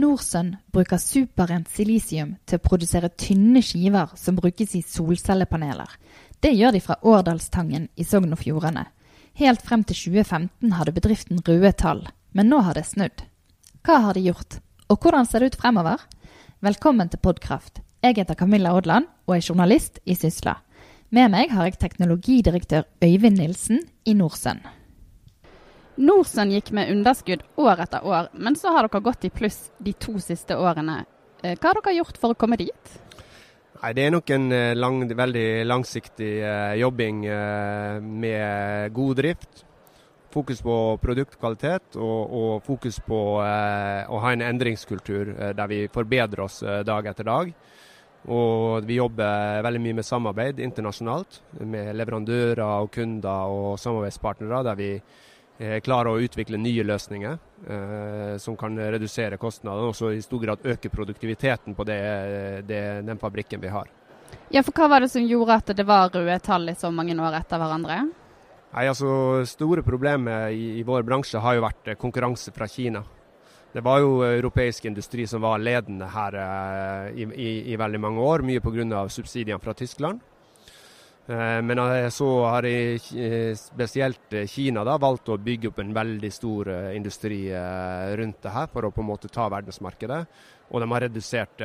Norsun bruker superrent silisium til å produsere tynne skiver som brukes i solcellepaneler. Det gjør de fra Årdalstangen i Sogn og Fjordane. Helt frem til 2015 hadde bedriften røde tall, men nå har det snudd. Hva har de gjort, og hvordan ser det ut fremover? Velkommen til Podkraft. Jeg heter Camilla Odland og er journalist i Sysla. Med meg har jeg teknologidirektør Øyvind Nilsen i Norsun. Norsun gikk med underskudd år etter år, men så har dere gått i pluss de to siste årene. Eh, hva har dere gjort for å komme dit? Nei, Det er nok en eh, lang, veldig langsiktig eh, jobbing eh, med god drift. Fokus på produktkvalitet og, og fokus på eh, å ha en endringskultur der vi forbedrer oss dag etter dag. Og vi jobber veldig mye med samarbeid internasjonalt med leverandører og kunder og samarbeidspartnere, der vi Eh, klare å utvikle nye løsninger eh, som kan redusere kostnadene, og også i stor grad øke produktiviteten på det, det, den fabrikken vi har. Ja, for Hva var det som gjorde at det var røde tall i så mange år etter hverandre? Nei, altså Store problemet i, i vår bransje har jo vært eh, konkurranse fra Kina. Det var jo europeisk industri som var ledende her eh, i, i, i, veldig mange år, mye pga. subsidiene fra Tyskland. Eh, men så har de, spesielt eh, Kina da, valgt å bygge opp en veldig stor industri rundt det her for å på en måte ta verdensmarkedet. Og de har redusert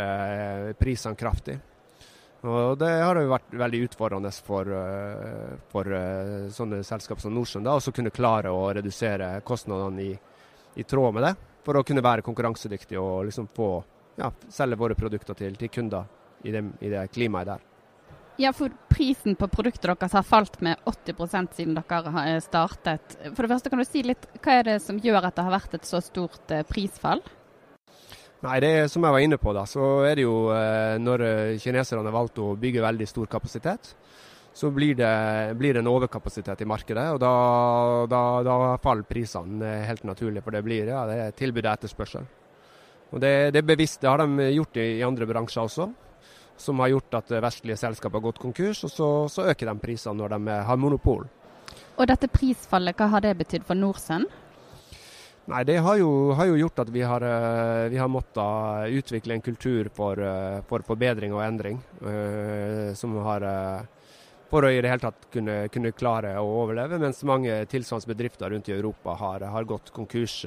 prisene kraftig. Og Det har jo vært veldig utfordrende for, for sånne selskap som Norsun å kunne klare å redusere kostnadene i, i, tråd med det. For å kunne være konkurransedyktig og liksom få ja, selge våre produkter til, til kunder i det, i det klimaet der. Ja, for prisen på produktet deres har falt med 80% siden dere har eh, startet. For det første, kan du si litt, Hva er det som gjør at det har vært et så stort eh, prisfall? Nei, det er Som jeg var inne på, da, så er det jo eh, når kineserne har valgt å bygge veldig stor kapasitet, så blir det, blir det en overkapasitet i markedet. og Da, da, da faller prisene helt naturlig, for det blir ja, det er tilbud og etterspørsel. Og det, det, er bevisst, det har de gjort i, i andre bransjer også som har gjort at vestlige selskap har gått konkurs, og så, så øker de prisene når de har monopol. Og dette prisfallet, hva har det betydd for Norsun? Nei, Det har jo, har jo, gjort at vi har, eh, vi har måttet utvikle en kultur for, eh, for forbedring og endring. Uh, som har For å i det hele tatt kunne, kunne, klare å overleve. Mens mange tilsvarende bedrifter rundt i Europa har, har gått konkurs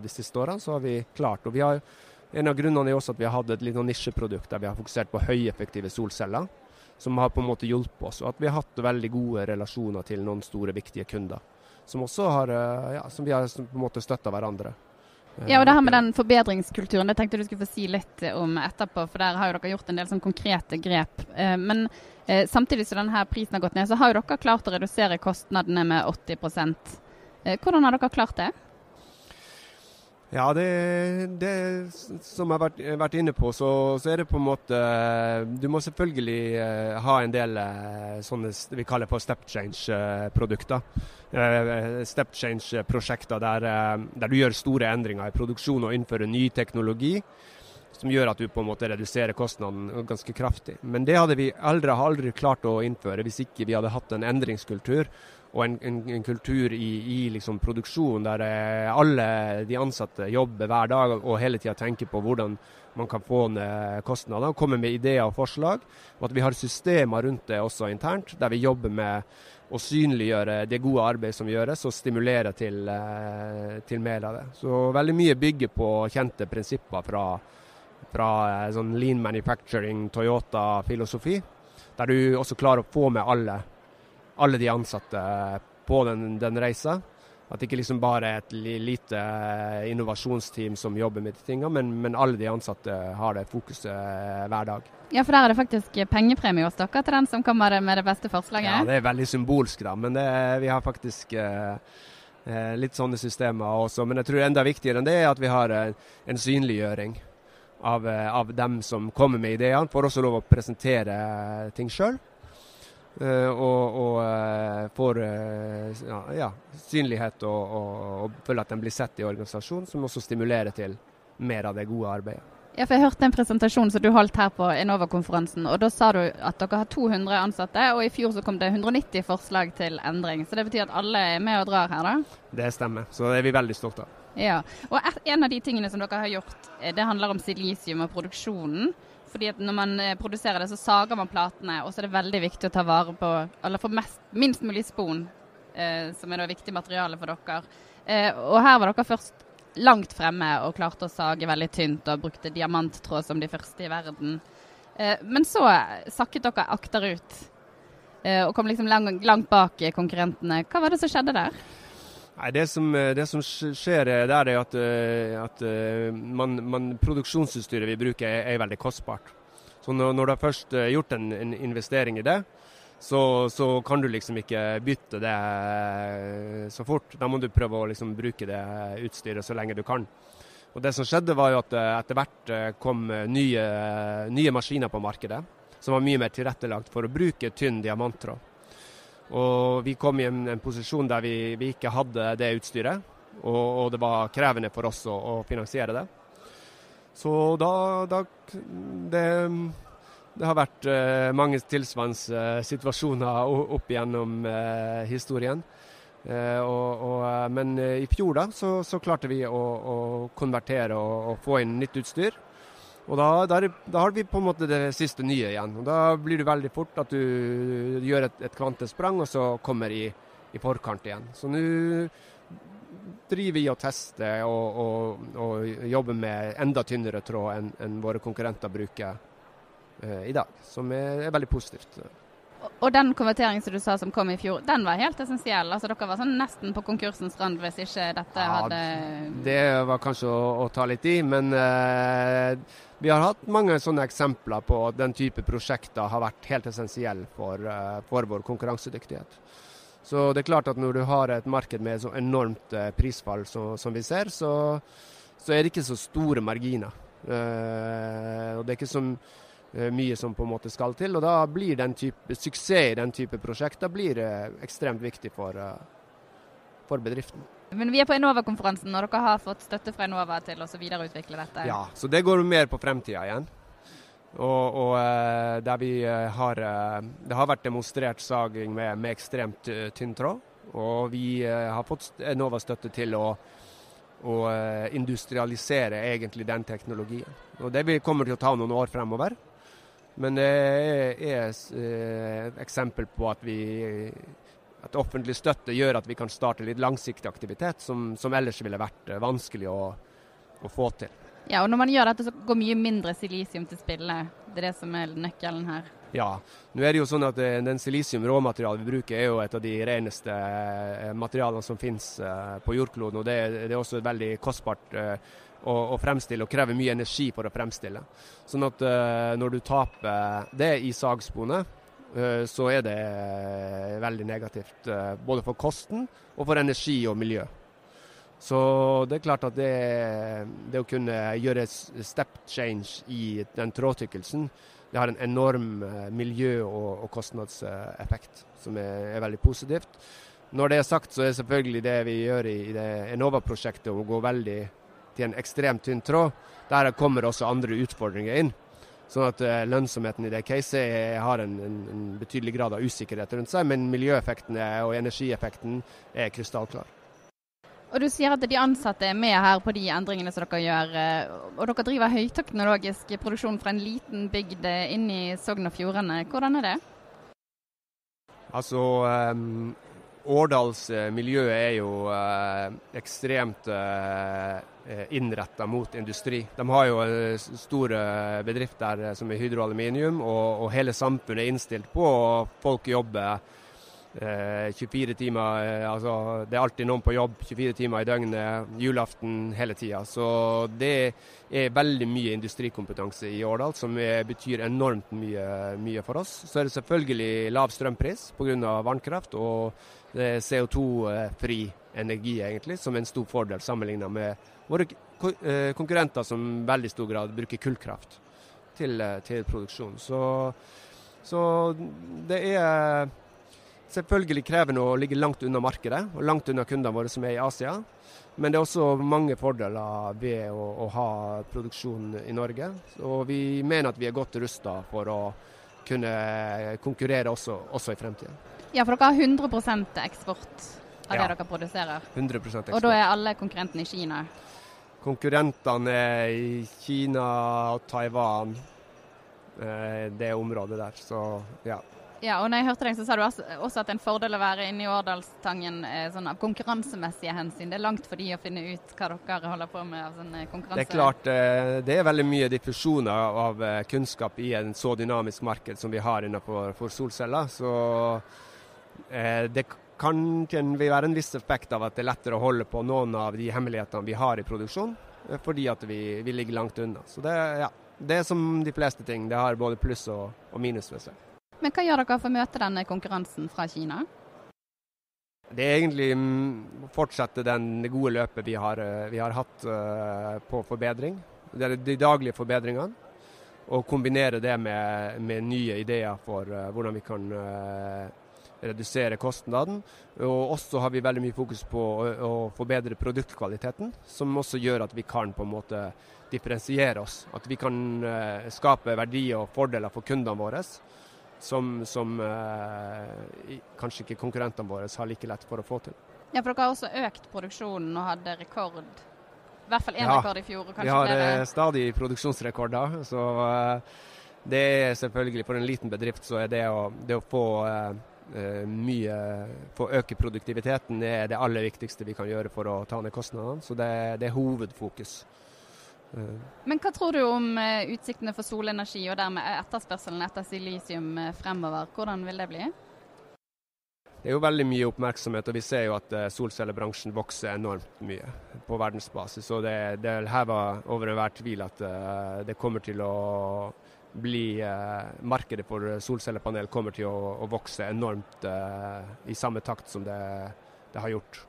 de siste årene, så har vi klart. Og vi har en av grunnene er også at vi har hatt et litt nisjeprodukt der vi har fokusert på høyeffektive solceller, som har på en måte hjulpet oss. Og at vi har hatt veldig gode relasjoner til noen store, viktige kunder. Som også har, eh, ja, som vi har på en måte støtta hverandre. Ja, og det her med den forbedringskulturen, det tenkte du skulle få si litt om etterpå. For der har jo dere gjort en del sånn konkrete grep. Eh, men eh, samtidig som denne prisen har gått ned, så har jo dere klart å redusere kostnadene med 80% Hvordan har dere klart det? Ja, det, det, som jeg har vært, vært inne på, så, så, er det på en måte Du må selvfølgelig uh, ha en del uh, sånne vi kaller for step change-produkter. Uh, step change-prosjekter der, der, du gjør store endringer i produksjon og innfører ny teknologi. Som gjør at du på en måte reduserer kostnaden ganske kraftig. Men det hadde vi aldri, aldri klart å innføre hvis ikke vi hadde hatt en endringskultur og en, en, en kultur i, i liksom produksjon der eh, alle de ansatte jobber hver dag og hele tida tenker på hvordan man kan få ned kostnader, komme med ideer og forslag. Og at vi har systemer rundt det også internt, der vi jobber med å synliggjøre det gode arbeidet som gjøres, og stimulere til, eh, til mer av det. Så veldig mye bygger på kjente prinsipper fra, fra eh, sånn lean manufacturing, Toyota-filosofi, der du også klarer å få med alle alle de ansatte på den, den reisa. At det ikke liksom bare er et lite eh, innovasjonsteam som jobber med de tingene, men, men, alle de ansatte har det fokuset eh, hver dag. Ja, for der er det faktisk pengepremie hos dere til den som kommer med det beste forslaget? Ja, det er veldig symbolsk, da. Men det, vi har faktisk eh, eh, litt sånne systemer også. Men jeg tror enda viktigere enn det er at vi har en, en synliggjøring av, av, dem som kommer med ideene, for også lov å presentere ting sjøl. Eh, og, får eh, ja, synlighet og, og, og føler at de blir sett i organisasjonen, som også stimulerer til mer av det gode arbeidet. Ja, for Jeg hørte en presentasjon som du holdt her på Enova-konferansen. og Da sa du at dere har 200 ansatte, og i fjor så kom det 190 forslag til endring. Så det betyr at alle er med og drar her, da? Det stemmer. Så det er vi veldig stolte av. Ja, og En av de tingene som dere har gjort, eh, det handler om silisium og produksjonen. Fordi at Når man eh, produserer det, så sager man platene, og så er det veldig viktig å ta vare på, eller få minst mulig spon, eh, som er det viktige materialet for dere. Eh, og her var dere først langt fremme og klarte å sage veldig tynt og brukte diamanttråd som de første i verden. Eh, men så sakket dere akterut eh, og kom liksom lang, langt bak konkurrentene. Hva var det som skjedde der? Nei, det som, eh, det som, skjer der, er at, eh, at eh, man, man, produksjonsutstyret vi bruker er, er veldig kostbart. Så når, når, du har først gjort en, en investering i det, så, så, kan du liksom ikke bytte det så fort. Da må du prøve å liksom bruke det utstyret så lenge du kan. Og Det som skjedde var jo at etter hvert kom nye, nye maskiner på markedet som var mye mer tilrettelagt for å bruke tynn diamanttråd. Og vi kom i en, en posisjon der vi, vi, ikke hadde det utstyret, og, og, det var krevende for oss å, å finansiere det. Så da, da det, det, har vært eh, mange tilsvarende eh, situasjoner opp igjennom eh, historien. Og, og, men i fjor da, så, så klarte vi å, å konvertere og, og, få inn nytt utstyr. Og da, der, da, har vi på en måte det siste nye igjen. Og Da blir det veldig fort at du gjør et, et kvantesprang, og så kommer i, i forkant igjen. Så nå driver vi og tester og, og, og, jobber med enda tynnere tråd enn, enn våre konkurrenter bruker eh, i dag, som er, er veldig positivt. Og den konverteringen som du sa som kom i fjor, den var helt essensiell? Altså Dere var sånn nesten på konkursens rand hvis ikke dette ja, hadde Det var kanskje å, å ta litt i, men eh, vi har hatt mange sånne eksempler på at den type prosjekter har vært helt essensiell for, eh, for vår konkurransedyktighet. Så det er klart at når du har et marked med så enormt eh, prisfall så, som vi ser, så, så, er det ikke så store marginer. Eh, og det er ikke som mye som på en måte skal til. og Da blir den type, suksess i den type prosjekter blir eh, ekstremt viktig for, eh, for bedriften. Men vi er på Enova-konferansen, og dere har fått støtte fra Enova til å videreutvikle dette? Ja, så det går mer på fremtida igjen. Og, og, der vi har Det har vært demonstrert saging med, med ekstremt tynn tråd. Og vi har fått Enova-støtte til å å industrialisere egentlig den teknologien. Og Det kommer til å ta noen år fremover. Men det er et eh, eksempel på at, vi, at offentlig støtte gjør at vi kan starte litt langsiktig aktivitet som, som ellers ville vært eh, vanskelig å, å, få til. Ja, og Når man gjør dette, så går mye mindre silisium til spille. Det er det som er nøkkelen her. Ja. Nå er det jo sånn at eh, den silisium råmaterialet vi bruker er jo et av de reneste materialene som finnes på jordkloden. og Det, det er også et veldig kostbart å, å, fremstille og krever mye energi for å fremstille. Sånn at uh, når du taper det i sagsporene, uh, så er det uh, veldig negativt. både for kosten og for energi og miljø. Så det er klart at det, det å kunne gjøre step change i den trådtykkelsen, det har en enorm miljø- og, og kostnadseffekt, som er, er veldig positivt. Når det er sagt, så er selvfølgelig det vi gjør i, i det Enova-prosjektet, å gå veldig til en ekstremt tynn tråd. Der kommer også andre utfordringer inn. Sånn at uh, lønnsomheten i det caset har en, en, en, betydelig grad av usikkerhet rundt seg, men miljøeffektene og energieffekten er krystallklar. Og Du sier at de ansatte er med her på de endringene som dere gjør. Eh, og Dere driver høyteknologisk produksjon fra en liten bygd inn i Sogn og Fjordane. Hvordan er det? Altså, Årdals eh, miljø er jo eh, ekstremt eh, innretta mot industri. De har jo store bedrifter som er Hydro Aluminium, og, og hele samfunnet er innstilt på å folk jobber 24 eh, timer eh, altså Det er alltid noen på jobb 24 timer i døgnet, julaften hele tida. Så det er veldig mye industrikompetanse i Årdal, som er, betyr enormt mye, mye, for oss. Så er det selvfølgelig lav strømpris pga. vannkraft, og er CO2-fri energi, egentlig, som er en stor fordel sammenlignet med våre eh, konkurrenter som i veldig stor grad bruker kullkraft til, til produksjon. Så, så det er selvfølgelig krevende å ligge langt unna markedet og langt unna kundene våre som er i Asia. Men det er også mange fordeler ved å, å ha produksjon i Norge. Og vi mener at vi er godt rusta for å kunne konkurrere også, også i fremtiden. Ja, for dere har 100 eksport? av Ja. det dere produserer. 100% eksport. Og da er alle konkurrentene i Kina. Konkurrentene er i Kina og Taiwan. Eh, det området der. Så ja. Ja, og når jeg hørte deg, så sa du også at en fordel å være inne i Årdalstangen eh, sånn av konkurransemessige hensyn. Det er langt for de å finne ut hva dere holder på med av sånn konkurranse. Det er klart eh, det er veldig mye diffusjoner av eh, kunnskap i en så dynamisk marked som vi har innenfor for solceller. Så det kan kan være en viss effekt av at det er lettere å holde på noen av de hemmelighetene vi har i produksjon, fordi at vi, vi ligger langt unna. Så det, ja, det er som de fleste ting. Det har både pluss og, og minus ved seg. Men hva gjør dere for å møte denne konkurransen fra Kina? Det er egentlig mm, å fortsette den, gode løpet vi har, eh, vi har hatt eh, på forbedring. Det er de daglige forbedringene. Og kombinere det med, med nye ideer for eh, hvordan vi kan redusere kostnaden. Og også har vi veldig mye fokus på å, å forbedre produktkvaliteten, som også gjør at vi kan på en måte differensiere oss. At vi kan skape verdier og fordeler for kundene våre som, som eh, kanskje ikke konkurrentene våre har like lett for å få til. Ja, for dere har også økt produksjonen og hadde rekord. I hvert fall én Ja, rekord i fjor. Ja, Vi har flere. eh, stadig produksjonsrekorder, så eh, det er selvfølgelig for en liten bedrift så er det å, det å få eh, eh, mye Få øke produktiviteten det er det aller viktigste vi kan gjøre for å ta ned kostnadene. Så det, det er hovedfokus. Eh, Men hva tror du om eh, utsiktene for solenergi og dermed etterspørselen etter silisium eh, fremover? Hvordan vil det bli? Det er jo veldig mye oppmerksomhet, og vi ser jo at solcellebransjen vokser enormt mye på verdensbasis. Og det, det er over enhver tvil at det kommer til å bli Markedet for solcellepanel kommer til å, å vokse enormt i samme takt som det, det har gjort.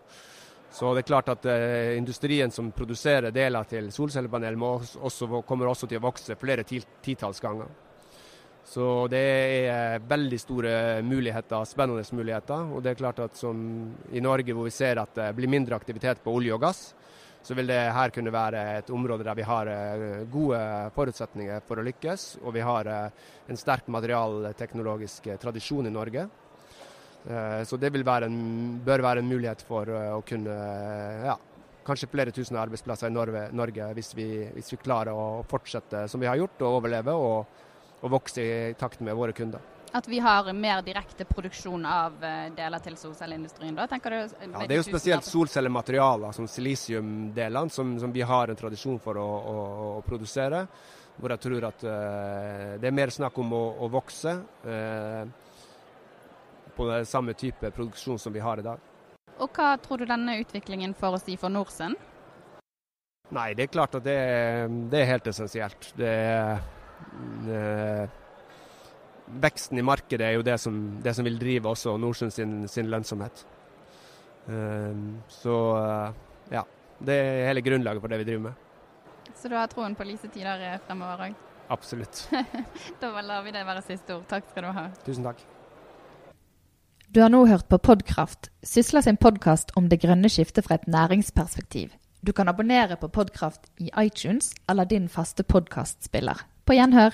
Så det er klart at eh, industrien som produserer deler til solcellepanel, kommer også til å vokse flere ti- titalls ganger. Så det er veldig store muligheter, spennende muligheter. Og det er klart at som i Norge hvor vi ser at det blir mindre aktivitet på olje og gass, så vil det her kunne være et område der vi har eh, gode forutsetninger for å lykkes. Og vi har eh, en sterk materialteknologisk eh, tradisjon i Norge. Eh, Så det være en, bør være en mulighet for eh, å kunne eh, ja, kanskje flere tusen arbeidsplasser i Norge, Norge hvis, vi, hvis vi klarer å fortsette som vi har gjort, og overleve og, og vokse i takt med våre kunder. At vi har mer direkte produksjon av deler til solcelleindustrien, da? tenker du? Ja, det er jo spesielt solcellematerialer, som silisiumdelene, som, som vi har en tradisjon for å, å, å produsere. Hvor jeg tror at uh, det er mer snakk om å, å vokse eh, på den samme type produksjon som vi har i dag. Og hva tror du denne utviklingen får å si for Norcem? Nei, det er klart at det, det er helt essensielt. Det, det, veksten i markedet er jo det som, det som vil drive også Nordsjøen sin, sin lønnsomhet. Eh, så ja, det er hele grunnlaget for det vi driver med. Så du har troen på lyse tider eh, fremover òg? Absolutt. Da lar vi det være siste ord. Takk skal du ha. Tusen takk. Du har nå hørt på Podkraft, Sysla sin podkast om det grønne skiftet fra et næringsperspektiv. Du kan abonnere på Podkraft i iTunes eller din faste podkastspiller. På gjenhør.